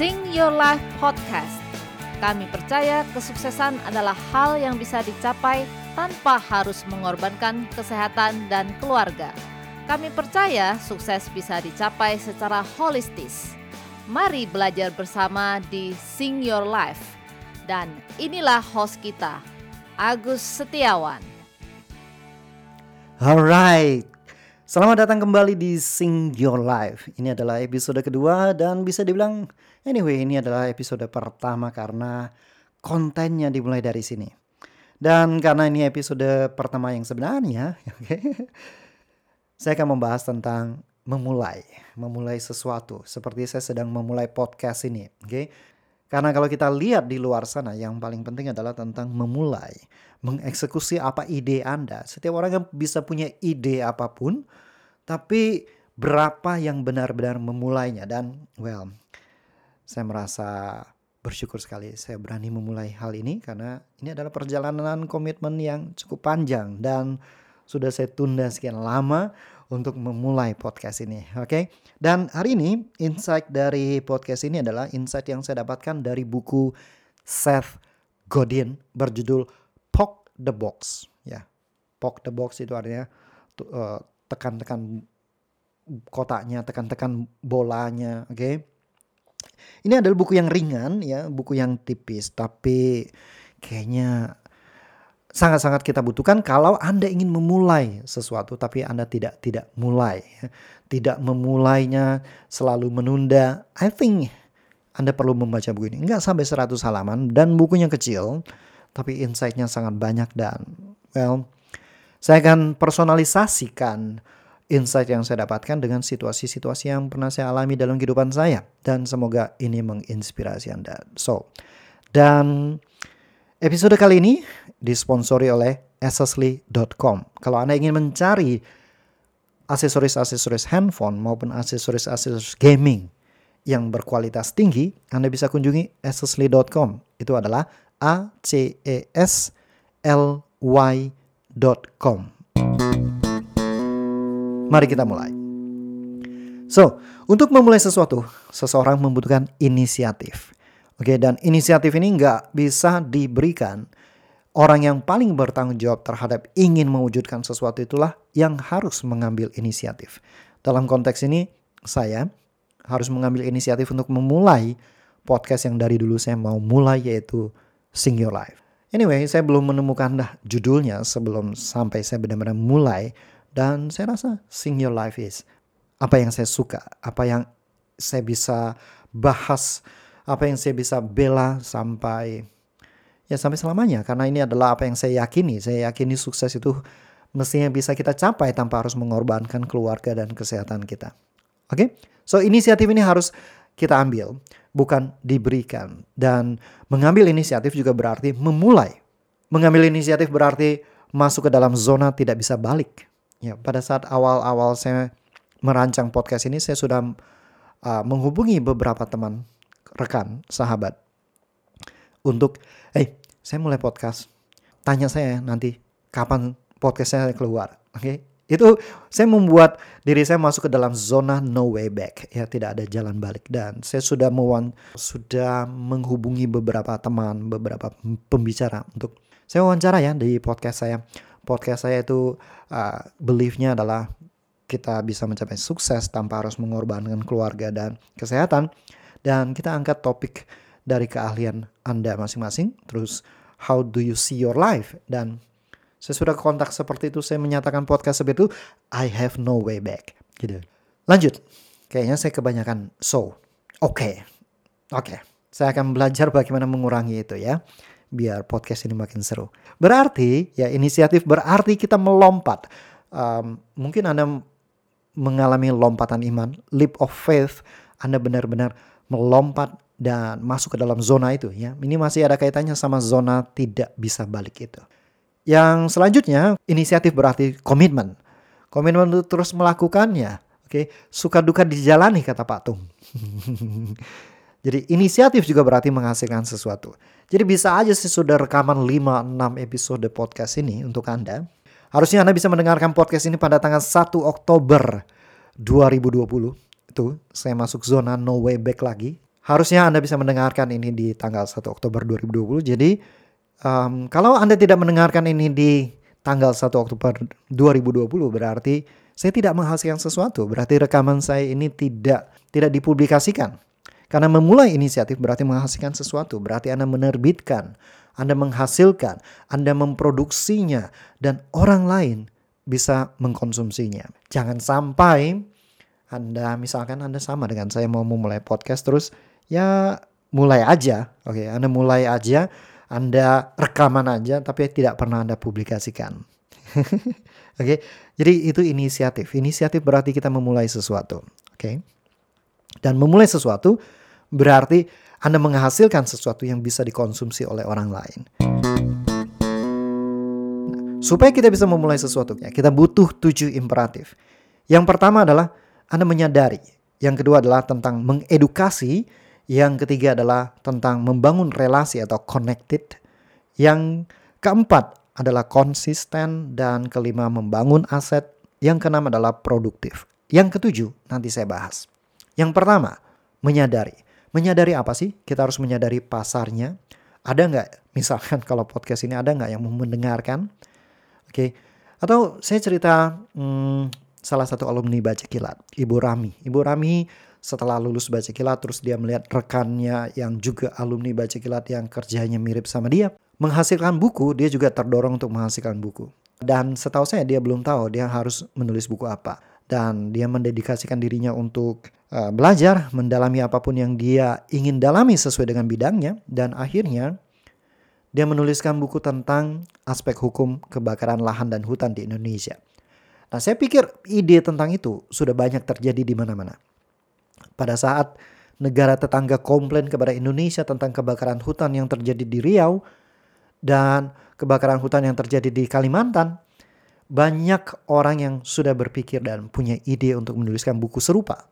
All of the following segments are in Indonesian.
Sing Your Life Podcast. Kami percaya kesuksesan adalah hal yang bisa dicapai tanpa harus mengorbankan kesehatan dan keluarga. Kami percaya sukses bisa dicapai secara holistis. Mari belajar bersama di Sing Your Life. Dan inilah host kita, Agus Setiawan. Alright, selamat datang kembali di Sing Your Life. Ini adalah episode kedua dan bisa dibilang anyway ini adalah episode pertama karena kontennya dimulai dari sini. Dan karena ini episode pertama yang sebenarnya, okay, saya akan membahas tentang memulai, memulai sesuatu. Seperti saya sedang memulai podcast ini, oke. Okay? Karena kalau kita lihat di luar sana yang paling penting adalah tentang memulai, mengeksekusi apa ide Anda. Setiap orang yang bisa punya ide apa pun, tapi berapa yang benar-benar memulainya dan well, saya merasa bersyukur sekali saya berani memulai hal ini karena ini adalah perjalanan komitmen yang cukup panjang dan sudah saya tunda sekian lama untuk memulai podcast ini. Oke, okay? dan hari ini insight dari podcast ini adalah insight yang saya dapatkan dari buku Seth Godin berjudul Poke the Box. Ya, Poke the Box itu artinya uh, tekan-tekan kotaknya, tekan-tekan bolanya. Oke, okay? ini adalah buku yang ringan ya, buku yang tipis, tapi kayaknya sangat-sangat kita butuhkan kalau Anda ingin memulai sesuatu tapi Anda tidak tidak mulai. Tidak memulainya, selalu menunda. I think Anda perlu membaca buku ini. Enggak sampai 100 halaman dan bukunya kecil tapi insight-nya sangat banyak dan well saya akan personalisasikan insight yang saya dapatkan dengan situasi-situasi yang pernah saya alami dalam kehidupan saya dan semoga ini menginspirasi Anda. So, dan episode kali ini disponsori oleh accessly.com. Kalau Anda ingin mencari aksesoris-aksesoris handphone maupun aksesoris-aksesoris gaming yang berkualitas tinggi, Anda bisa kunjungi accessly.com. Itu adalah a c e s l y.com. Mari kita mulai. So, untuk memulai sesuatu, seseorang membutuhkan inisiatif. Oke, dan inisiatif ini nggak bisa diberikan Orang yang paling bertanggung jawab terhadap ingin mewujudkan sesuatu itulah yang harus mengambil inisiatif. Dalam konteks ini, saya harus mengambil inisiatif untuk memulai podcast yang dari dulu saya mau mulai yaitu Sing Your Life. Anyway, saya belum menemukan dah judulnya sebelum sampai saya benar-benar mulai dan saya rasa Sing Your Life is apa yang saya suka, apa yang saya bisa bahas, apa yang saya bisa bela sampai ya sampai selamanya karena ini adalah apa yang saya yakini. Saya yakini sukses itu mestinya bisa kita capai tanpa harus mengorbankan keluarga dan kesehatan kita. Oke? Okay? So inisiatif ini harus kita ambil, bukan diberikan. Dan mengambil inisiatif juga berarti memulai. Mengambil inisiatif berarti masuk ke dalam zona tidak bisa balik. Ya, pada saat awal-awal saya merancang podcast ini saya sudah uh, menghubungi beberapa teman, rekan, sahabat untuk, eh, saya mulai podcast. Tanya saya nanti kapan podcast saya keluar. Oke. Okay? Itu saya membuat diri saya masuk ke dalam zona no way back. Ya, tidak ada jalan balik dan saya sudah mewan sudah menghubungi beberapa teman, beberapa pembicara untuk saya wawancara ya di podcast saya. Podcast saya itu uh, beliefnya adalah kita bisa mencapai sukses tanpa harus mengorbankan keluarga dan kesehatan. Dan kita angkat topik dari keahlian Anda masing-masing. Terus how do you see your life? Dan saya sudah kontak seperti itu, saya menyatakan podcast seperti itu, I have no way back. Gitu. Lanjut. Kayaknya saya kebanyakan so. Oke. Okay. Oke. Okay. Saya akan belajar bagaimana mengurangi itu ya. Biar podcast ini makin seru. Berarti, ya inisiatif berarti kita melompat. Um, mungkin Anda mengalami lompatan iman, leap of faith. Anda benar-benar melompat dan masuk ke dalam zona itu ya. Ini masih ada kaitannya sama zona tidak bisa balik itu. Yang selanjutnya, inisiatif berarti komitmen. Komitmen untuk terus melakukannya. Oke, suka duka dijalani kata Pak Tung. Jadi inisiatif juga berarti menghasilkan sesuatu. Jadi bisa aja sih sudah rekaman 5-6 episode podcast ini untuk Anda. Harusnya Anda bisa mendengarkan podcast ini pada tanggal 1 Oktober 2020. Itu saya masuk zona no way back lagi harusnya Anda bisa mendengarkan ini di tanggal 1 Oktober 2020. Jadi um, kalau Anda tidak mendengarkan ini di tanggal 1 Oktober 2020 berarti saya tidak menghasilkan sesuatu. Berarti rekaman saya ini tidak tidak dipublikasikan. Karena memulai inisiatif berarti menghasilkan sesuatu, berarti Anda menerbitkan, Anda menghasilkan, Anda memproduksinya dan orang lain bisa mengkonsumsinya. Jangan sampai Anda misalkan Anda sama dengan saya mau memulai podcast terus ya mulai aja. Oke, Anda mulai aja, Anda rekaman aja tapi tidak pernah Anda publikasikan. Oke, jadi itu inisiatif. Inisiatif berarti kita memulai sesuatu. Oke. Dan memulai sesuatu berarti Anda menghasilkan sesuatu yang bisa dikonsumsi oleh orang lain. supaya kita bisa memulai sesuatu, ya, kita butuh tujuh imperatif. Yang pertama adalah Anda menyadari. Yang kedua adalah tentang mengedukasi yang ketiga adalah tentang membangun relasi atau connected. Yang keempat adalah konsisten dan kelima membangun aset. Yang keenam adalah produktif. Yang ketujuh nanti saya bahas. Yang pertama, menyadari. Menyadari apa sih? Kita harus menyadari pasarnya. Ada nggak, misalkan kalau podcast ini ada nggak yang mau mendengarkan? Oke, okay. atau saya cerita hmm, salah satu alumni Baca Kilat, Ibu Rami. Ibu Rami setelah lulus baca kilat terus dia melihat rekannya yang juga alumni baca kilat yang kerjanya mirip sama dia menghasilkan buku dia juga terdorong untuk menghasilkan buku dan setahu saya dia belum tahu dia harus menulis buku apa dan dia mendedikasikan dirinya untuk uh, belajar mendalami apa pun yang dia ingin dalami sesuai dengan bidangnya dan akhirnya dia menuliskan buku tentang aspek hukum kebakaran lahan dan hutan di Indonesia. Nah, saya pikir ide tentang itu sudah banyak terjadi di mana-mana. Pada saat negara tetangga komplain kepada Indonesia tentang kebakaran hutan yang terjadi di Riau dan kebakaran hutan yang terjadi di Kalimantan, banyak orang yang sudah berpikir dan punya ide untuk menuliskan buku serupa.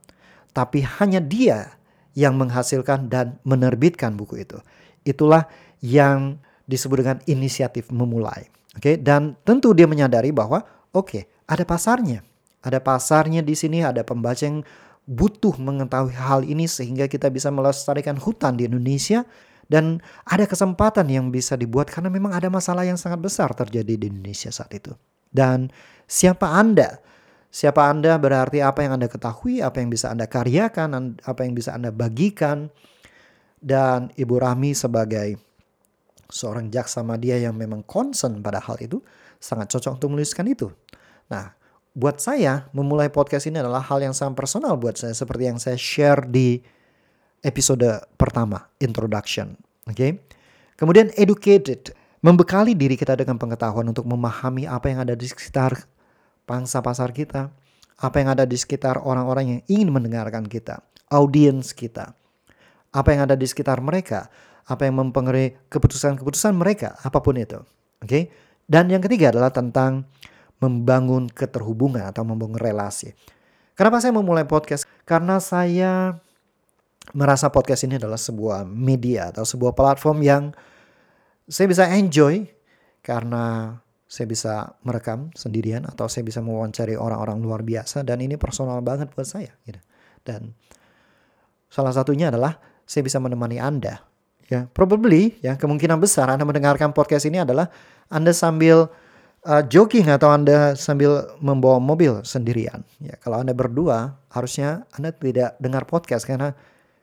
Tapi hanya dia yang menghasilkan dan menerbitkan buku itu. Itulah yang disebut dengan inisiatif memulai. Oke, okay? dan tentu dia menyadari bahwa oke, okay, ada pasarnya. Ada pasarnya di sini, ada pembaca yang butuh mengetahui hal ini sehingga kita bisa melestarikan hutan di Indonesia dan ada kesempatan yang bisa dibuat karena memang ada masalah yang sangat besar terjadi di Indonesia saat itu. Dan siapa Anda? Siapa Anda berarti apa yang Anda ketahui, apa yang bisa Anda karyakan, apa yang bisa Anda bagikan. Dan Ibu Rahmi sebagai seorang jaksa media yang memang concern pada hal itu sangat cocok untuk menuliskan itu. Nah, buat saya memulai podcast ini adalah hal yang sangat personal buat saya seperti yang saya share di episode pertama introduction oke okay? kemudian educated membekali diri kita dengan pengetahuan untuk memahami apa yang ada di sekitar pangsa pasar kita apa yang ada di sekitar orang-orang yang ingin mendengarkan kita audiens kita apa yang ada di sekitar mereka apa yang mempengaruhi keputusan-keputusan mereka apa pun itu oke okay? dan yang ketiga adalah tentang membangun keterhubungan atau membangun relasi. Kenapa saya memulai podcast? Karena saya merasa podcast ini adalah sebuah media atau sebuah platform yang saya bisa enjoy karena saya bisa merekam sendirian atau saya bisa mewawancari orang-orang luar biasa dan ini personal banget buat saya gitu. Dan salah satunya adalah saya bisa menemani Anda. Ya, probably ya kemungkinan besar Anda mendengarkan podcast ini adalah Anda sambil uh, jogging atau Anda sambil membawa mobil sendirian. Ya, kalau Anda berdua, harusnya Anda tidak dengar podcast karena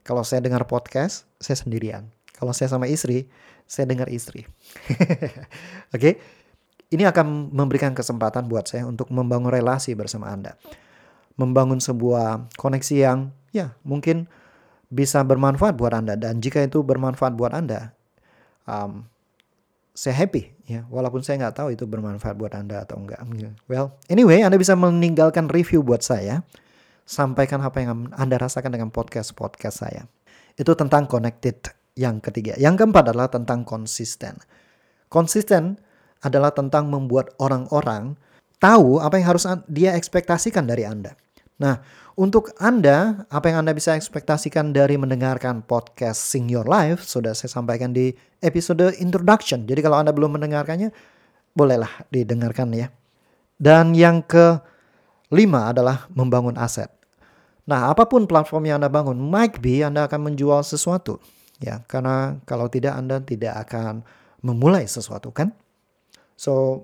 kalau saya dengar podcast, saya sendirian. Kalau saya sama istri, saya dengar istri. Oke. Okay? Ini akan memberikan kesempatan buat saya untuk membangun relasi bersama Anda. Membangun sebuah koneksi yang ya mungkin bisa bermanfaat buat Anda dan jika itu bermanfaat buat Anda, um, saya happy ya. Walaupun saya nggak tahu itu bermanfaat buat anda atau enggak well anyway anda bisa meninggalkan review buat saya. Sampaikan apa yang anda rasakan dengan podcast podcast saya. Itu tentang connected yang ketiga. Yang keempat adalah tentang konsisten. Konsisten adalah tentang membuat orang-orang tahu apa yang harus dia ekspektasikan dari anda. Nah untuk Anda, apa yang Anda bisa ekspektasikan dari mendengarkan podcast Sing Your Life sudah saya sampaikan di episode introduction. Jadi kalau Anda belum mendengarkannya, bolehlah didengarkan ya. Dan yang ke lima adalah membangun aset. Nah, apa pun platform yang Anda bangun, might be Anda akan menjual sesuatu. Ya, karena kalau tidak Anda tidak akan memulai sesuatu kan? So,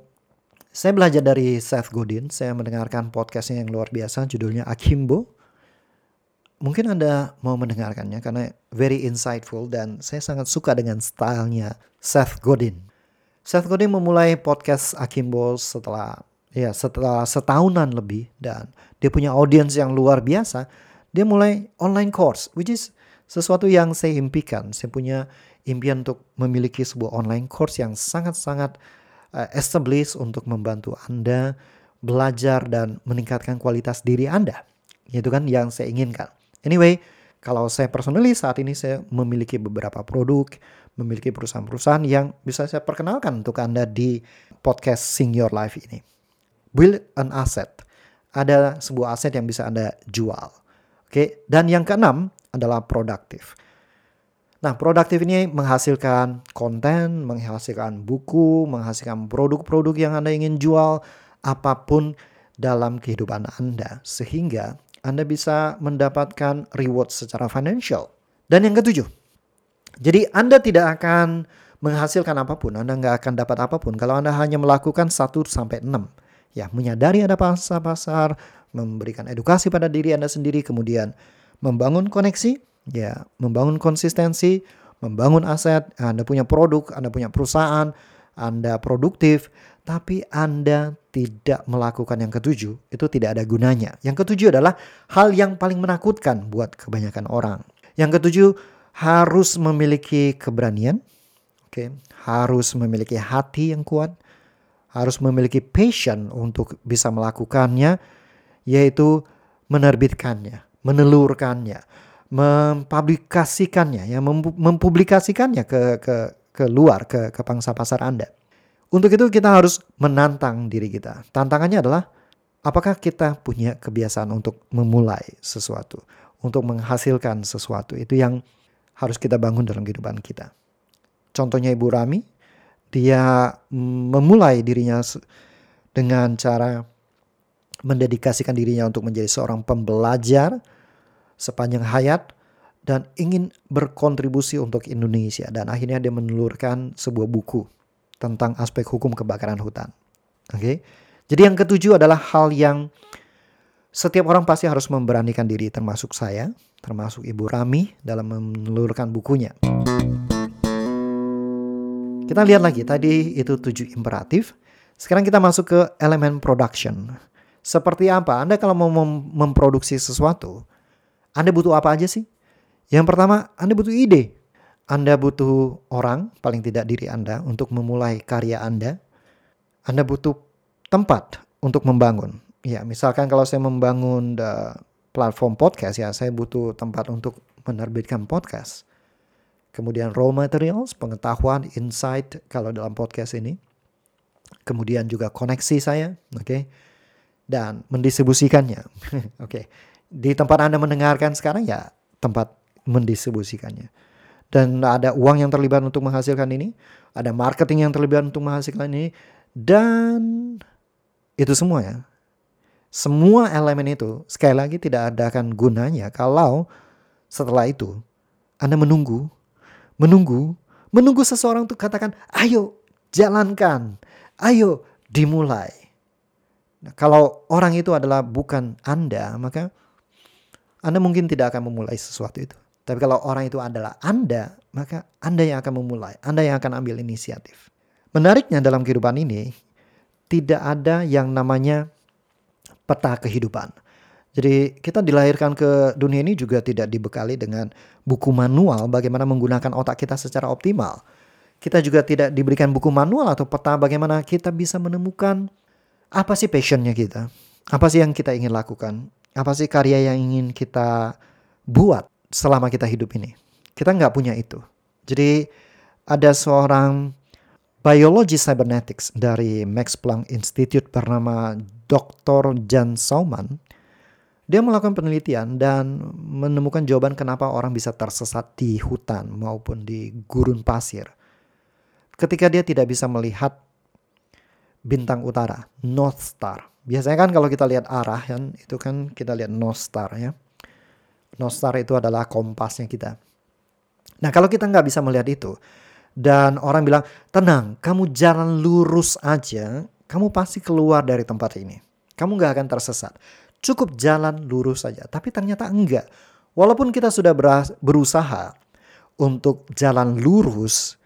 saya belajar dari Seth Godin, saya mendengarkan podcastnya yang luar biasa, judulnya Akimbo. Mungkin Anda mau mendengarkannya karena very insightful dan saya sangat suka dengan stylenya Seth Godin. Seth Godin memulai podcast Akimbo setelah ya setelah setahunan lebih dan dia punya audiens yang luar biasa, dia mulai online course which is sesuatu yang saya impikan. Saya punya impian untuk memiliki sebuah online course yang sangat-sangat uh, established untuk membantu Anda belajar dan meningkatkan kualitas diri Anda. Itu kan yang saya inginkan. Anyway, kalau saya personally saat ini saya memiliki beberapa produk, memiliki perusahaan-perusahaan yang bisa saya perkenalkan untuk Anda di podcast Sing Your Life ini build an asset. Ada sebuah aset yang bisa Anda jual. Oke, dan yang keenam adalah produktif. Nah, produktif ini menghasilkan konten, menghasilkan buku, menghasilkan produk-produk yang Anda ingin jual, apa pun dalam kehidupan Anda sehingga Anda bisa mendapatkan reward secara financial. Dan yang ketujuh, jadi Anda tidak akan menghasilkan apa pun, Anda nggak akan dapat apa pun kalau Anda hanya melakukan 1 sampai 6 ya menyadari ada pasar-pasar, memberikan edukasi pada diri Anda sendiri, kemudian membangun koneksi, ya, membangun konsistensi, membangun aset, Anda punya produk, Anda punya perusahaan, Anda produktif, tapi Anda tidak melakukan yang ketujuh, itu tidak ada gunanya. Yang ketujuh adalah hal yang paling menakutkan buat kebanyakan orang. Yang ketujuh harus memiliki keberanian, oke, okay? harus memiliki hati yang kuat, harus memiliki passion untuk bisa melakukannya, yaitu menerbitkannya, menelurkannya, mempublikasikannya, ya mempublikasikannya ke ke ke luar ke ke pangsa pasar Anda. Untuk itu kita harus menantang diri kita. Tantangannya adalah apakah kita punya kebiasaan untuk memulai sesuatu, untuk menghasilkan sesuatu. Itu yang harus kita bangun dalam kehidupan kita. Contohnya Ibu Rami, dia memulai dirinya dengan cara mendedikasikan dirinya untuk menjadi seorang pembelajar sepanjang hayat dan ingin berkontribusi untuk Indonesia dan akhirnya dia menelurkan sebuah buku tentang aspek hukum kebakaran hutan. Oke. Okay? Jadi yang ketujuh adalah hal yang setiap orang pasti harus memberanikan diri termasuk saya, termasuk Ibu Rami dalam menelurkan bukunya. Kita lihat lagi, tadi itu tujuh imperatif. Sekarang kita masuk ke elemen production. Seperti apa? Anda kalau mau mem memproduksi sesuatu, Anda butuh apa aja sih? Yang pertama, Anda butuh ide. Anda butuh orang, paling tidak diri Anda, untuk memulai karya Anda. Anda butuh tempat untuk membangun. Ya, misalkan kalau saya membangun the platform podcast ya, saya butuh tempat untuk menerbitkan podcast kemudian raw materials, pengetahuan, insight kalau dalam podcast ini, kemudian juga koneksi saya, oke, okay? dan mendistribusikannya, oke. Okay. Di tempat Anda mendengarkan sekarang ya tempat mendistribusikannya. Dan ada uang yang terlibat untuk menghasilkan ini, ada marketing yang terlibat untuk menghasilkan ini, dan itu semua ya. Semua elemen itu sekali lagi tidak ada akan gunanya kalau setelah itu Anda menunggu menunggu, menunggu seseorang untuk katakan, ayo jalankan, ayo dimulai. Nah, kalau orang itu adalah bukan Anda, maka Anda mungkin tidak akan memulai sesuatu itu. Tapi kalau orang itu adalah Anda, maka Anda yang akan memulai, Anda yang akan ambil inisiatif. Menariknya dalam kehidupan ini, tidak ada yang namanya peta kehidupan. Jadi kita dilahirkan ke dunia ini juga tidak dibekali dengan buku manual bagaimana menggunakan otak kita secara optimal. Kita juga tidak diberikan buku manual atau peta bagaimana kita bisa menemukan apa sih passionnya kita. Apa sih yang kita ingin lakukan. Apa sih karya yang ingin kita buat selama kita hidup ini. Kita nggak punya itu. Jadi ada seorang biologi cybernetics dari Max Planck Institute bernama Dr. Jan Sauman dia melakukan penelitian dan menemukan jawaban kenapa orang bisa tersesat di hutan maupun di gurun pasir. Ketika dia tidak bisa melihat bintang utara, North Star. Biasanya kan kalau kita lihat arah kan itu kan kita lihat North Star ya. North Star itu adalah kompasnya kita. Nah kalau kita nggak bisa melihat itu, dan orang bilang, tenang, kamu jalan lurus aja, kamu pasti keluar dari tempat ini. Kamu nggak akan tersesat. Cukup jalan lurus saja. Tapi ternyata enggak. Walaupun kita sudah berusaha untuk jalan lurus,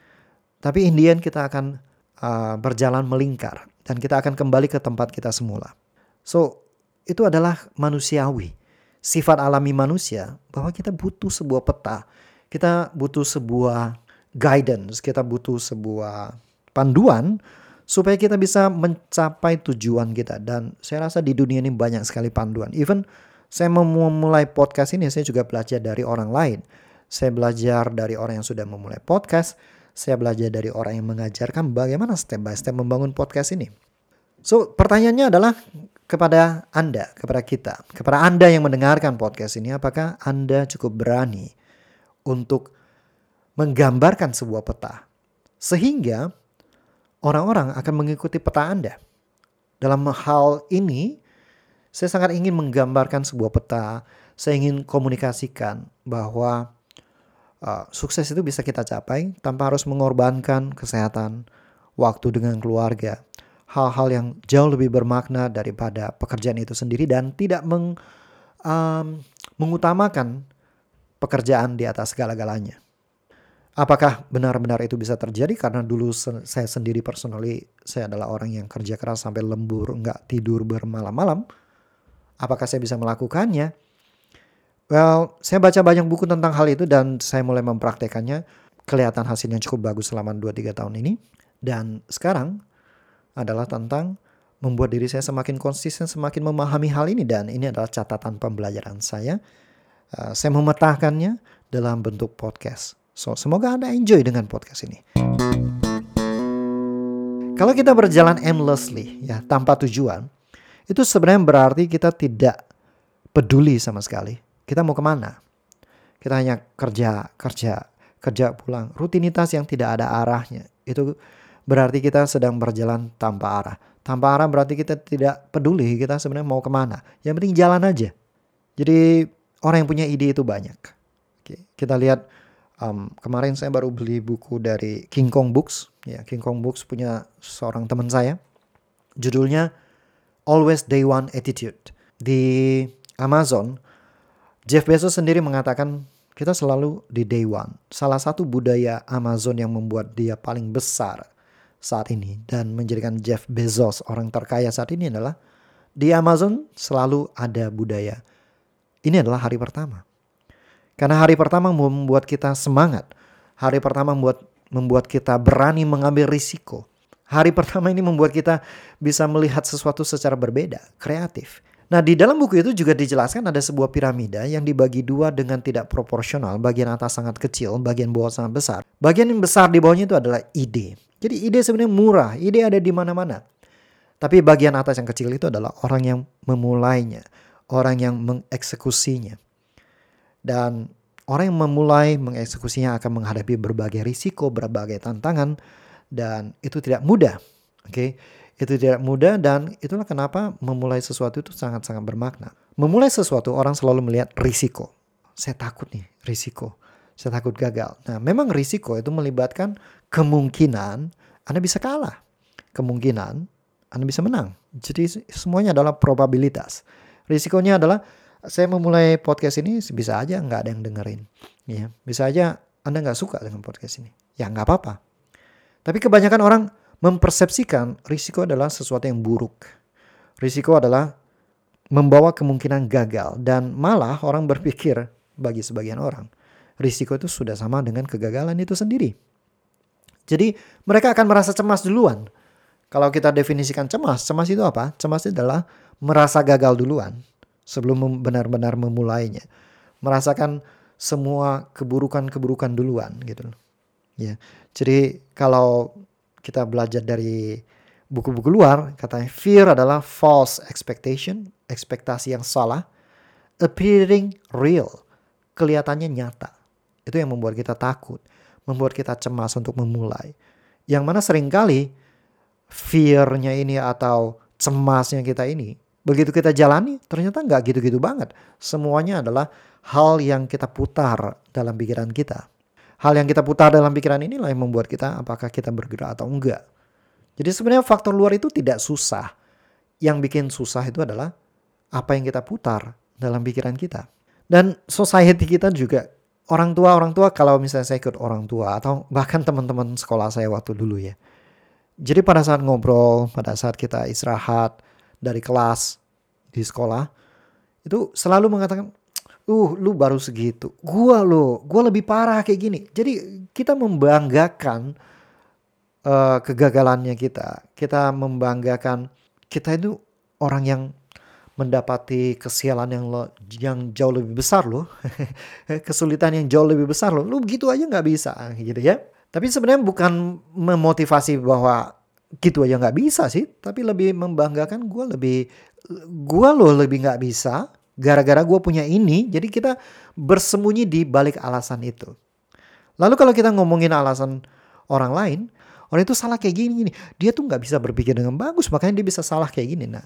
tapi Indian kita akan uh, berjalan melingkar dan kita akan kembali ke tempat kita semula. So, itu adalah manusiawi. Sifat alami manusia bahwa kita butuh sebuah peta, kita butuh sebuah guidance, kita butuh sebuah panduan supaya kita bisa mencapai tujuan kita. Dan saya rasa di dunia ini banyak sekali panduan. Even saya memulai podcast ini, saya juga belajar dari orang lain. Saya belajar dari orang yang sudah memulai podcast. Saya belajar dari orang yang mengajarkan bagaimana step by step membangun podcast ini. So, pertanyaannya adalah kepada Anda, kepada kita, kepada Anda yang mendengarkan podcast ini, apakah Anda cukup berani untuk menggambarkan sebuah peta sehingga orang-orang akan mengikuti peta Anda. Dalam hal ini, saya sangat ingin menggambarkan sebuah peta. Saya ingin komunikasikan bahwa uh, sukses itu bisa kita capai tanpa harus mengorbankan kesehatan, waktu dengan keluarga, hal-hal yang jauh lebih bermakna daripada pekerjaan itu sendiri dan tidak meng, um, mengutamakan pekerjaan di atas segala-galanya. Apakah benar-benar itu bisa terjadi? Karena dulu saya sendiri personally, saya adalah orang yang kerja keras sampai lembur, nggak tidur bermalam-malam. Apakah saya bisa melakukannya? Well, saya baca banyak buku tentang hal itu dan saya mulai mempraktekannya. Kelihatan hasilnya cukup bagus selama 2-3 tahun ini. Dan sekarang adalah tentang membuat diri saya semakin konsisten, semakin memahami hal ini. Dan ini adalah catatan pembelajaran saya. Uh, saya memetakannya dalam bentuk podcast So, semoga Anda enjoy dengan podcast ini. Kalau kita berjalan aimlessly, ya, tanpa tujuan, itu sebenarnya berarti kita tidak peduli sama sekali. Kita mau ke mana? Kita hanya kerja, kerja, kerja pulang. Rutinitas yang tidak ada arahnya. Itu berarti kita sedang berjalan tanpa arah. Tanpa arah berarti kita tidak peduli kita sebenarnya mau ke mana. Yang penting jalan aja. Jadi orang yang punya ide itu banyak. Oke, kita lihat Um, kemarin saya baru beli buku dari King Kong Books. Ya, King Kong Books punya seorang teman saya. Judulnya Always Day One Attitude. Di Amazon, Jeff Bezos sendiri mengatakan kita selalu di day one. Salah satu budaya Amazon yang membuat dia paling besar saat ini dan menjadikan Jeff Bezos orang terkaya saat ini adalah di Amazon selalu ada budaya. Ini adalah hari pertama. Karena hari pertama membuat kita semangat. Hari pertama membuat membuat kita berani mengambil risiko. Hari pertama ini membuat kita bisa melihat sesuatu secara berbeda, kreatif. Nah, di dalam buku itu juga dijelaskan ada sebuah piramida yang dibagi dua dengan tidak proporsional. Bagian atas sangat kecil, bagian bawah sangat besar. Bagian yang besar di bawahnya itu adalah ide. Jadi ide sebenarnya murah, ide ada di mana-mana. Tapi bagian atas yang kecil itu adalah orang yang memulainya, orang yang mengeksekusinya. Dan orang yang memulai mengeksekusinya akan menghadapi berbagai risiko, berbagai tantangan dan itu tidak mudah. Oke. Okay? Itu tidak mudah dan itulah kenapa memulai sesuatu itu sangat-sangat bermakna. Memulai sesuatu orang selalu melihat risiko. Saya takut nih, risiko. Saya takut gagal. Nah, memang risiko itu melibatkan kemungkinan Anda bisa kalah. Kemungkinan Anda bisa menang. Jadi semuanya adalah probabilitas. Risikonya adalah saya memulai podcast ini bisa aja nggak ada yang dengerin. Ya, bisa aja Anda nggak suka dengan podcast ini. Ya nggak apa-apa. Tapi kebanyakan orang mempersepsikan risiko adalah sesuatu yang buruk. Risiko adalah membawa kemungkinan gagal dan malah orang berpikir bagi sebagian orang risiko itu sudah sama dengan kegagalan itu sendiri. Jadi mereka akan merasa cemas duluan. Kalau kita definisikan cemas, cemas itu apa? Cemas itu adalah merasa gagal duluan sebelum benar-benar memulainya. Merasakan semua keburukan-keburukan duluan gitu. Ya. Jadi kalau kita belajar dari buku-buku luar, katanya fear adalah false expectation, ekspektasi yang salah, appearing real, kelihatannya nyata. Itu yang membuat kita takut, membuat kita cemas untuk memulai. Yang mana sering kali fear-nya ini atau cemasnya kita ini Begitu kita jalani, ternyata nggak gitu-gitu banget. Semuanya adalah hal yang kita putar dalam pikiran kita. Hal yang kita putar dalam pikiran inilah yang membuat kita apakah kita bergerak atau enggak. Jadi sebenarnya faktor luar itu tidak susah. Yang bikin susah itu adalah apa yang kita putar dalam pikiran kita. Dan society kita juga orang tua orang tua kalau misalnya saya ikut orang tua atau bahkan teman-teman sekolah saya waktu dulu ya. Jadi pada saat ngobrol, pada saat kita istirahat dari kelas di sekolah, itu selalu mengatakan, uh lu baru segitu. Gua lo gua lebih parah kayak gini. Jadi kita membanggakan uh, kegagalannya kita. Kita membanggakan kita itu orang yang mendapati kesialan yang lo, yang jauh lebih besar loh kesulitan yang jauh lebih besar loh lu gitu aja nggak bisa gitu ya. Tapi sebenarnya bukan memotivasi bahwa gitu aja nggak bisa sih. Tapi lebih membanggakan gue lebih gue loh lebih nggak bisa Gara-gara gue punya ini, jadi kita bersembunyi di balik alasan itu. Lalu kalau kita ngomongin alasan orang lain, orang itu salah kayak gini gini. Dia tuh nggak bisa berpikir dengan bagus, makanya dia bisa salah kayak gini. Nah,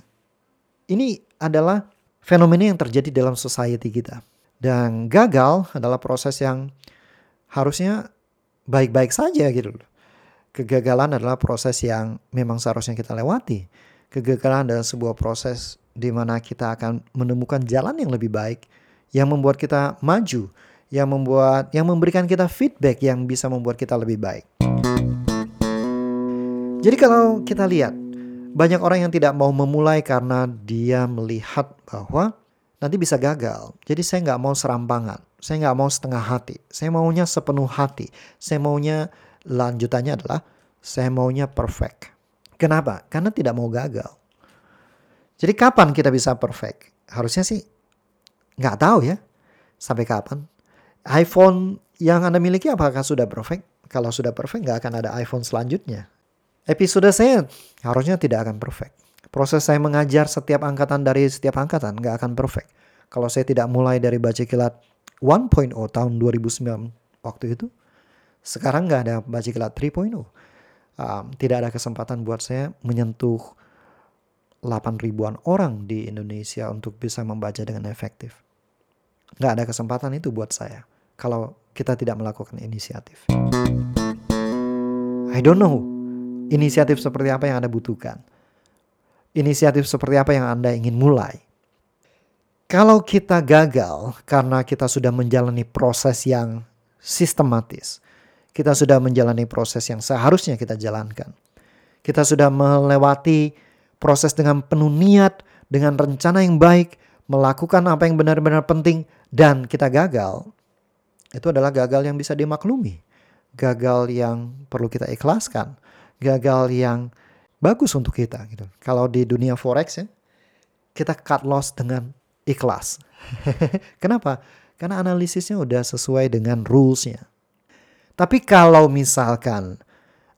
ini adalah fenomena yang terjadi dalam society kita. Dan gagal adalah proses yang harusnya baik-baik saja gitu loh. Kegagalan adalah proses yang memang seharusnya kita lewati. Kegagalan adalah sebuah proses di mana kita akan menemukan jalan yang lebih baik yang membuat kita maju, yang membuat yang memberikan kita feedback yang bisa membuat kita lebih baik. Jadi kalau kita lihat banyak orang yang tidak mau memulai karena dia melihat bahwa nanti bisa gagal. Jadi saya nggak mau serampangan, saya nggak mau setengah hati, saya maunya sepenuh hati. Saya maunya lanjutannya adalah saya maunya perfect. Kenapa? Karena tidak mau gagal. Jadi kapan kita bisa perfect? Harusnya sih nggak tahu ya. Sampai kapan? iPhone yang Anda miliki apakah sudah perfect? Kalau sudah perfect nggak akan ada iPhone selanjutnya. Episode saya harusnya tidak akan perfect. Proses saya mengajar setiap angkatan dari setiap angkatan nggak akan perfect. Kalau saya tidak mulai dari baca kilat 1.0 tahun 2009 waktu itu, sekarang nggak ada baca kilat 3.0. Um, tidak ada kesempatan buat saya menyentuh 8 ribuan orang di Indonesia untuk bisa membaca dengan efektif. Nggak ada kesempatan itu buat saya kalau kita tidak melakukan inisiatif. I don't know inisiatif seperti apa yang Anda butuhkan. Inisiatif seperti apa yang Anda ingin mulai. Kalau kita gagal karena kita sudah menjalani proses yang sistematis, kita sudah menjalani proses yang seharusnya kita jalankan. Kita sudah melewati proses dengan penuh niat, dengan rencana yang baik, melakukan apa yang benar-benar penting, dan kita gagal, itu adalah gagal yang bisa dimaklumi. Gagal yang perlu kita ikhlaskan. Gagal yang bagus untuk kita. Gitu. Kalau di dunia forex ya, kita cut loss dengan ikhlas. Kenapa? Karena analisisnya udah sesuai dengan rulesnya. Tapi kalau misalkan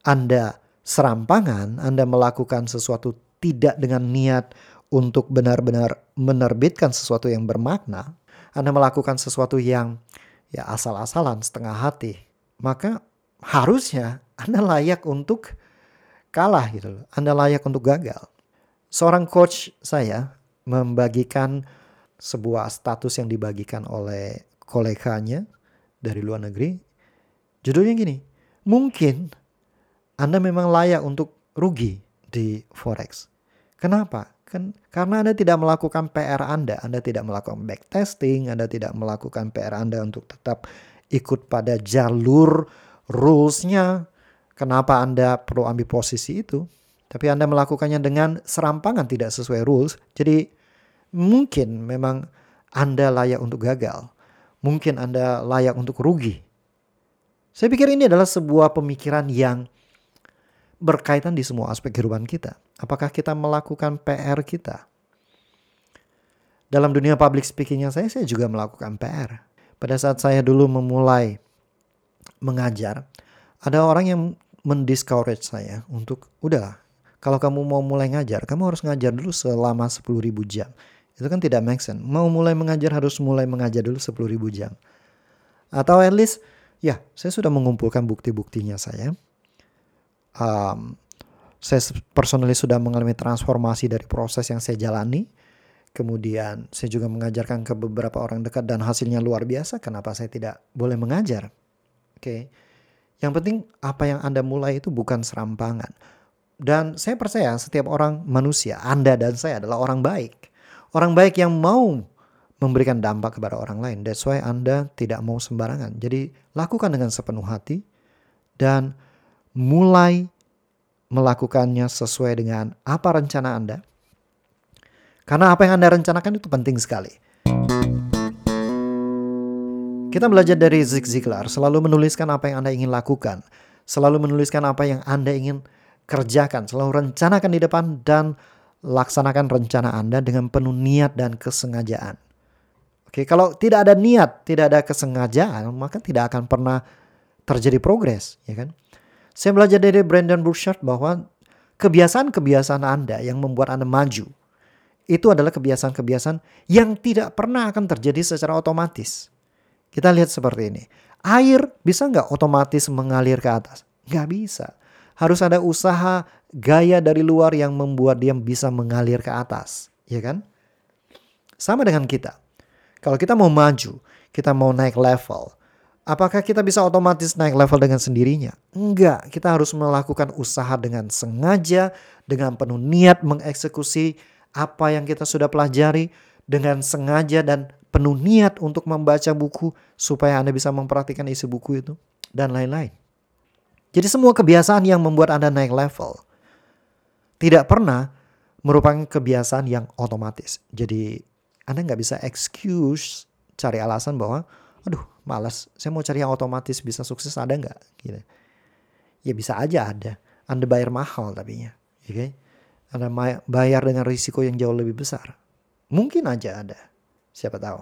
Anda serampangan, Anda melakukan sesuatu tidak dengan niat untuk benar-benar menerbitkan sesuatu yang bermakna, Anda melakukan sesuatu yang ya asal-asalan, setengah hati, maka harusnya Anda layak untuk kalah gitu loh. Anda layak untuk gagal. Seorang coach saya membagikan sebuah status yang dibagikan oleh koleganya dari luar negeri. Judulnya gini, mungkin Anda memang layak untuk rugi di forex. Kenapa? Kan karena Anda tidak melakukan PR Anda, Anda tidak melakukan backtesting, Anda tidak melakukan PR Anda untuk tetap ikut pada jalur rules-nya. Kenapa Anda perlu ambil posisi itu? Tapi Anda melakukannya dengan serampangan tidak sesuai rules. Jadi mungkin memang Anda layak untuk gagal. Mungkin Anda layak untuk rugi. Saya pikir ini adalah sebuah pemikiran yang berkaitan di semua aspek kehidupan kita. Apakah kita melakukan PR kita? Dalam dunia public speakingnya saya, saya juga melakukan PR. Pada saat saya dulu memulai mengajar, ada orang yang mendiscourage saya untuk, udah kalau kamu mau mulai ngajar, kamu harus ngajar dulu selama 10 ribu jam. Itu kan tidak make sense. Mau mulai mengajar harus mulai mengajar dulu 10 ribu jam. Atau at least, ya saya sudah mengumpulkan bukti-buktinya saya um, saya personally sudah mengalami transformasi dari proses yang saya jalani. Kemudian saya juga mengajarkan ke beberapa orang dekat dan hasilnya luar biasa. Kenapa saya tidak boleh mengajar? Oke. Okay. Yang penting apa yang Anda mulai itu bukan serampangan. Dan saya percaya setiap orang manusia, Anda dan saya adalah orang baik. Orang baik yang mau memberikan dampak kepada orang lain. That's why Anda tidak mau sembarangan. Jadi lakukan dengan sepenuh hati dan mulai melakukannya sesuai dengan apa rencana Anda. Karena apa yang Anda rencanakan itu penting sekali. Kita belajar dari Zig Ziglar, selalu menuliskan apa yang Anda ingin lakukan. Selalu menuliskan apa yang Anda ingin kerjakan. Selalu rencanakan di depan dan laksanakan rencana Anda dengan penuh niat dan kesengajaan. Oke, kalau tidak ada niat, tidak ada kesengajaan, maka tidak akan pernah terjadi progres, ya kan? Saya belajar dari Brandon Burchard bahwa kebiasaan-kebiasaan Anda yang membuat Anda maju itu adalah kebiasaan-kebiasaan yang tidak pernah akan terjadi secara otomatis. Kita lihat seperti ini. Air bisa nggak otomatis mengalir ke atas? Nggak bisa. Harus ada usaha gaya dari luar yang membuat dia bisa mengalir ke atas. Ya kan? Sama dengan kita. Kalau kita mau maju, kita mau naik level, apakah kita bisa otomatis naik level dengan sendirinya? Enggak, kita harus melakukan usaha dengan sengaja, dengan penuh niat mengeksekusi apa yang kita sudah pelajari dengan sengaja dan penuh niat untuk membaca buku supaya Anda bisa memperhatikan isi buku itu dan lain-lain. Jadi semua kebiasaan yang membuat Anda naik level tidak pernah merupakan kebiasaan yang otomatis. Jadi anda nggak bisa excuse cari alasan bahwa, aduh malas, saya mau cari yang otomatis bisa sukses ada nggak? Gitu. Ya bisa aja ada. Anda bayar mahal tapi ya? Okay? Anda bayar dengan risiko yang jauh lebih besar. Mungkin aja ada, siapa tahu.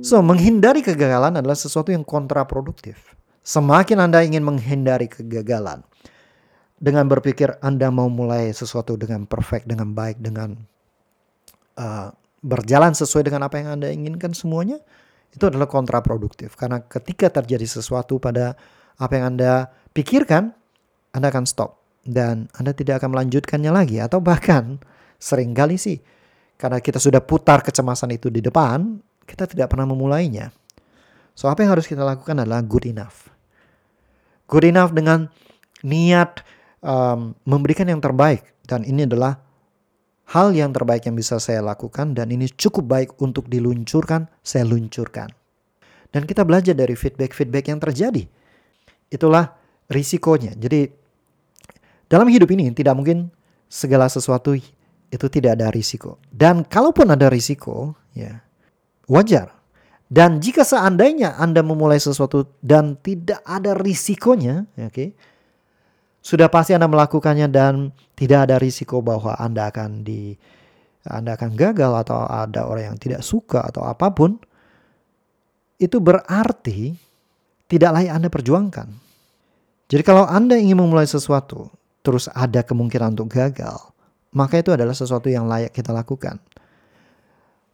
So, menghindari kegagalan adalah sesuatu yang kontraproduktif. Semakin Anda ingin menghindari kegagalan, dengan berpikir Anda mau mulai sesuatu dengan perfect, dengan baik, dengan uh, berjalan sesuai dengan apa yang Anda inginkan semuanya, itu adalah kontraproduktif. Karena ketika terjadi sesuatu pada apa yang Anda pikirkan, Anda akan stop. Dan Anda tidak akan melanjutkannya lagi. Atau bahkan sering kali sih, karena kita sudah putar kecemasan itu di depan, kita tidak pernah memulainya. So apa yang harus kita lakukan adalah good enough. Good enough dengan niat um, memberikan yang terbaik dan ini adalah hal yang terbaik yang bisa saya lakukan dan ini cukup baik untuk diluncurkan, saya luncurkan. Dan kita belajar dari feedback-feedback yang terjadi. Itulah risikonya. Jadi dalam hidup ini tidak mungkin segala sesuatu itu tidak ada risiko. Dan kalaupun ada risiko, ya wajar. Dan jika seandainya Anda memulai sesuatu dan tidak ada risikonya, ya, oke, okay, sudah pasti Anda melakukannya dan tidak ada risiko bahwa Anda akan di Anda akan gagal atau ada orang yang tidak suka atau apa pun, itu berarti tidak layak Anda perjuangkan. Jadi kalau Anda ingin memulai sesuatu, terus ada kemungkinan untuk gagal, maka itu adalah sesuatu yang layak kita lakukan.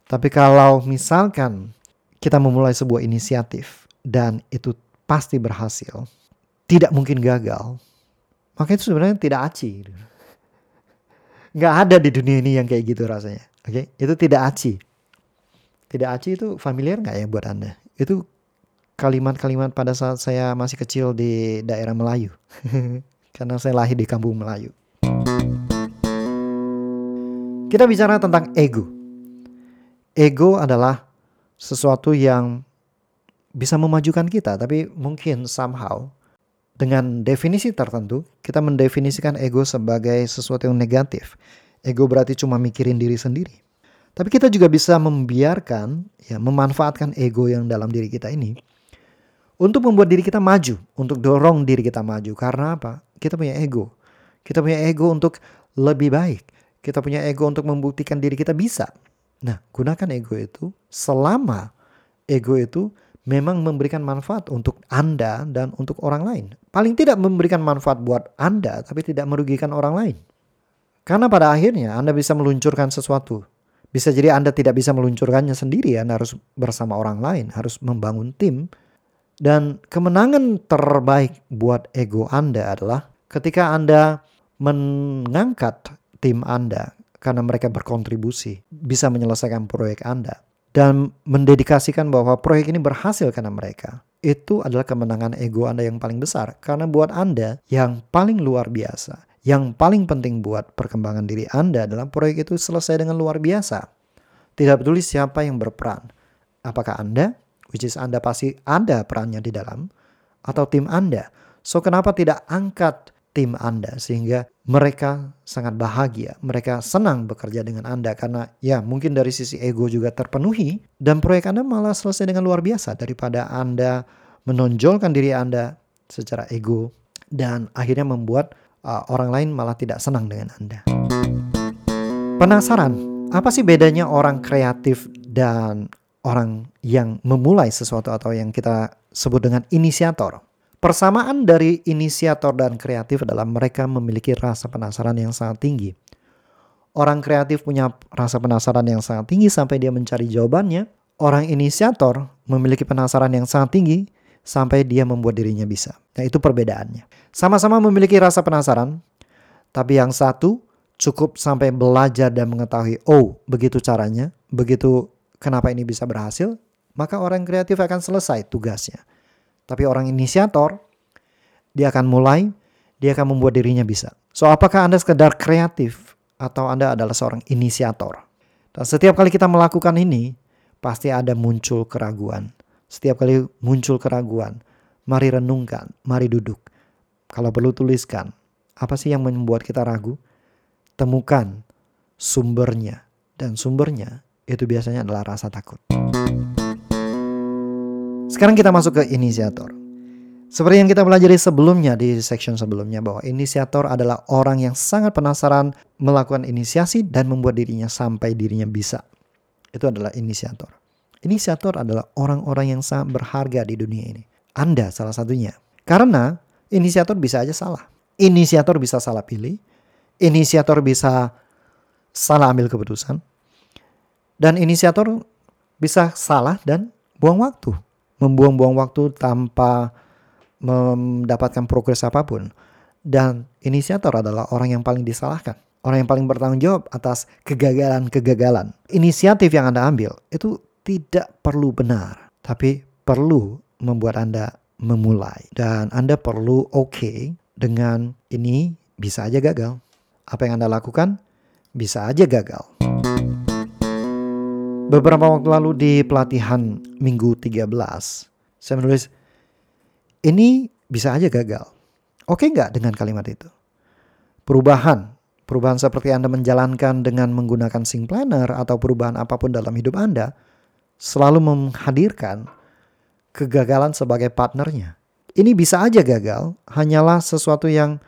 Tapi kalau misalkan kita memulai sebuah inisiatif dan itu pasti berhasil, tidak mungkin gagal, maka itu sebenarnya tidak aci. Gitu. Nggak ada di dunia ini yang kayak gitu rasanya. Oke, okay? itu tidak aci. Tidak aci itu familiar nggak ya buat anda? Itu kalimat-kalimat pada saat saya masih kecil di daerah Melayu. Karena saya lahir di kampung Melayu. Kita bicara tentang ego. Ego adalah sesuatu yang bisa memajukan kita, tapi mungkin somehow dengan definisi tertentu, kita mendefinisikan ego sebagai sesuatu yang negatif. Ego berarti cuma mikirin diri sendiri. Tapi kita juga bisa membiarkan, ya, memanfaatkan ego yang dalam diri kita ini untuk membuat diri kita maju, untuk dorong diri kita maju. Karena apa? Kita punya ego. Kita punya ego untuk lebih baik. Kita punya ego untuk membuktikan diri kita bisa. Nah, gunakan ego itu selama ego itu memang memberikan manfaat untuk Anda dan untuk orang lain. Paling tidak memberikan manfaat buat Anda, tapi tidak merugikan orang lain. Karena pada akhirnya Anda bisa meluncurkan sesuatu. Bisa jadi Anda tidak bisa meluncurkannya sendiri, Anda harus bersama orang lain, harus membangun tim. Dan kemenangan terbaik buat ego Anda adalah ketika Anda mengangkat tim Anda karena mereka berkontribusi bisa menyelesaikan proyek Anda dan mendedikasikan bahwa proyek ini berhasil karena mereka. Itu adalah kemenangan ego Anda yang paling besar karena buat Anda yang paling luar biasa, yang paling penting buat perkembangan diri Anda adalah proyek itu selesai dengan luar biasa. Tidak peduli siapa yang berperan. Apakah Anda, which is Anda pasti ada perannya di dalam, atau tim Anda. So kenapa tidak angkat tim Anda sehingga mereka sangat bahagia, mereka senang bekerja dengan Anda karena ya mungkin dari sisi ego juga terpenuhi dan proyek Anda malah selesai dengan luar biasa daripada Anda menonjolkan diri Anda secara ego dan akhirnya membuat uh, orang lain malah tidak senang dengan Anda. Penasaran, apa sih bedanya orang kreatif dan orang yang memulai sesuatu atau yang kita sebut dengan inisiator? Persamaan dari inisiator dan kreatif adalah mereka memiliki rasa penasaran yang sangat tinggi. Orang kreatif punya rasa penasaran yang sangat tinggi sampai dia mencari jawabannya. Orang inisiator memiliki penasaran yang sangat tinggi sampai dia membuat dirinya bisa. Nah, itu perbedaannya. Sama-sama memiliki rasa penasaran, tapi yang satu cukup sampai belajar dan mengetahui, oh, begitu caranya, begitu kenapa ini bisa berhasil, maka orang kreatif akan selesai tugasnya. Tapi orang inisiator, dia akan mulai, dia akan membuat dirinya bisa. So, apakah Anda sekedar kreatif atau Anda adalah seorang inisiator? Dan setiap kali kita melakukan ini, pasti ada muncul keraguan. Setiap kali muncul keraguan, mari renungkan, mari duduk. Kalau perlu tuliskan, apa sih yang membuat kita ragu? Temukan sumbernya. Dan sumbernya itu biasanya adalah rasa takut. Sekarang kita masuk ke inisiator. Seperti yang kita pelajari sebelumnya di section sebelumnya bahwa inisiator adalah orang yang sangat penasaran melakukan inisiasi dan membuat dirinya sampai dirinya bisa. Itu adalah inisiator. Inisiator adalah orang-orang yang sangat berharga di dunia ini. Anda salah satunya. Karena inisiator bisa aja salah. Inisiator bisa salah pilih. Inisiator bisa salah ambil keputusan. Dan inisiator bisa salah dan buang waktu membuang-buang waktu tanpa mendapatkan progres apa pun. Dan inisiator adalah orang yang paling disalahkan. Orang yang paling bertanggung jawab atas kegagalan-kegagalan. Inisiatif yang Anda ambil itu tidak perlu benar. Tapi perlu membuat Anda memulai. Dan Anda perlu oke okay dengan ini bisa aja gagal. Apa yang Anda lakukan bisa aja gagal. Beberapa waktu lalu di pelatihan minggu 13, saya menulis, ini bisa aja gagal. Oke nggak dengan kalimat itu? Perubahan, perubahan seperti Anda menjalankan dengan menggunakan sing planner atau perubahan apa pun dalam hidup Anda, selalu menghadirkan kegagalan sebagai partnernya. Ini bisa aja gagal, hanyalah sesuatu yang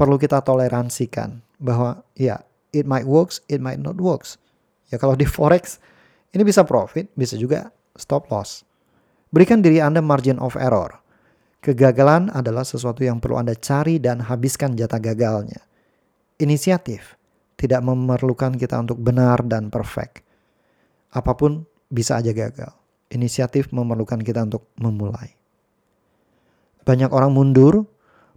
perlu kita toleransikan. Bahwa ya, it might works, it might not works. Ya kalau di forex, ini bisa profit, bisa juga stop loss. Berikan diri Anda margin of error. Kegagalan adalah sesuatu yang perlu Anda cari dan habiskan jatah gagalnya. Inisiatif tidak memerlukan kita untuk benar dan perfect. Apa pun bisa aja gagal. Inisiatif memerlukan kita untuk memulai. Banyak orang mundur,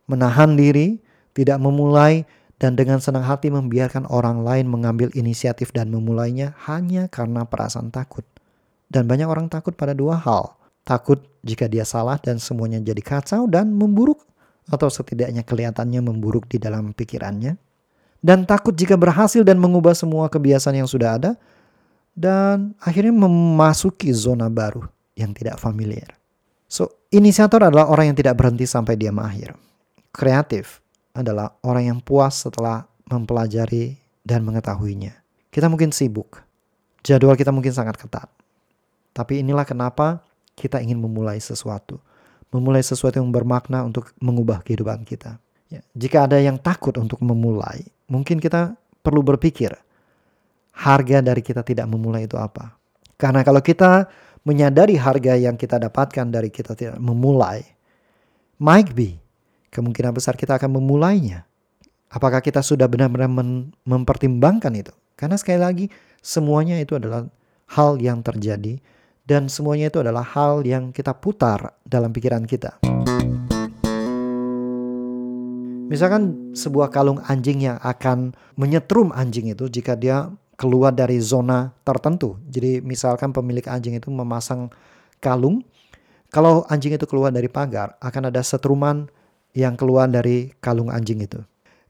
menahan diri, tidak memulai, dan dengan senang hati membiarkan orang lain mengambil inisiatif dan memulainya hanya karena perasaan takut. Dan banyak orang takut pada dua hal. Takut jika dia salah dan semuanya jadi kacau dan memburuk atau setidaknya kelihatannya memburuk di dalam pikirannya. Dan takut jika berhasil dan mengubah semua kebiasaan yang sudah ada dan akhirnya memasuki zona baru yang tidak familiar. So, inisiator adalah orang yang tidak berhenti sampai dia mahir. Kreatif adalah orang yang puas setelah mempelajari dan mengetahuinya. Kita mungkin sibuk, jadwal kita mungkin sangat ketat. Tapi inilah kenapa kita ingin memulai sesuatu. Memulai sesuatu yang bermakna untuk mengubah kehidupan kita. Ya, jika ada yang takut untuk memulai, mungkin kita perlu berpikir, harga dari kita tidak memulai itu apa? Karena kalau kita menyadari harga yang kita dapatkan dari kita tidak memulai, might be kemungkinan besar kita akan memulainya. Apakah kita sudah benar-benar mempertimbangkan itu? Karena sekali lagi semuanya itu adalah hal yang terjadi dan semuanya itu adalah hal yang kita putar dalam pikiran kita. Misalkan sebuah kalung anjing yang akan menyetrum anjing itu jika dia keluar dari zona tertentu. Jadi misalkan pemilik anjing itu memasang kalung, kalau anjing itu keluar dari pagar akan ada setruman yang keluar dari kalung anjing itu.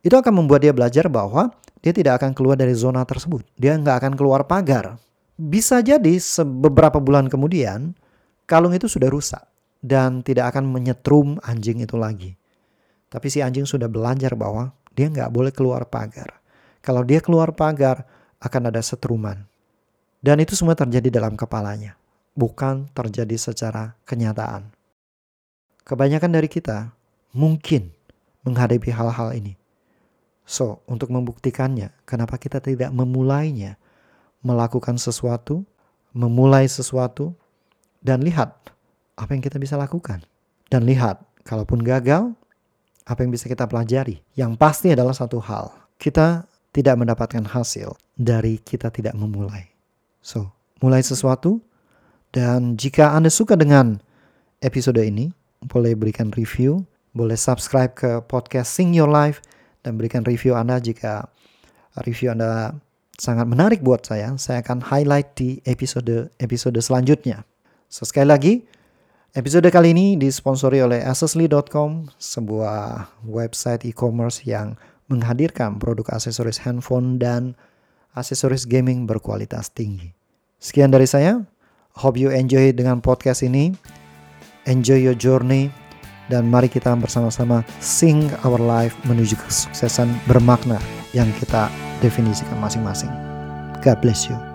Itu akan membuat dia belajar bahwa dia tidak akan keluar dari zona tersebut. Dia nggak akan keluar pagar. Bisa jadi beberapa bulan kemudian kalung itu sudah rusak dan tidak akan menyetrum anjing itu lagi. Tapi si anjing sudah belajar bahwa dia nggak boleh keluar pagar. Kalau dia keluar pagar, akan ada setruman. Dan itu semua terjadi dalam kepalanya, bukan terjadi secara kenyataan. Kebanyakan dari kita mungkin menghadapi hal-hal ini. So, untuk membuktikannya, kenapa kita tidak memulainya? Melakukan sesuatu, memulai sesuatu, dan lihat apa yang kita bisa lakukan. Dan lihat, kalaupun gagal, apa yang bisa kita pelajari? Yang pasti adalah satu hal, kita tidak mendapatkan hasil dari kita tidak memulai. So, mulai sesuatu dan jika Anda suka dengan episode ini, boleh berikan review, boleh subscribe ke podcast Sing Your Life dan berikan review Anda jika review Anda sangat menarik buat saya. Saya akan highlight di episode-episode selanjutnya. So, sekali lagi, Episode kali ini disponsori oleh Accessly.com, sebuah website e-commerce yang menghadirkan produk aksesoris handphone dan aksesoris gaming berkualitas tinggi. Sekian dari saya. Hope you enjoy dengan podcast ini. Enjoy your journey dan mari kita bersama-sama sing our life menuju kesuksesan bermakna yang kita definisikan masing-masing. God bless you.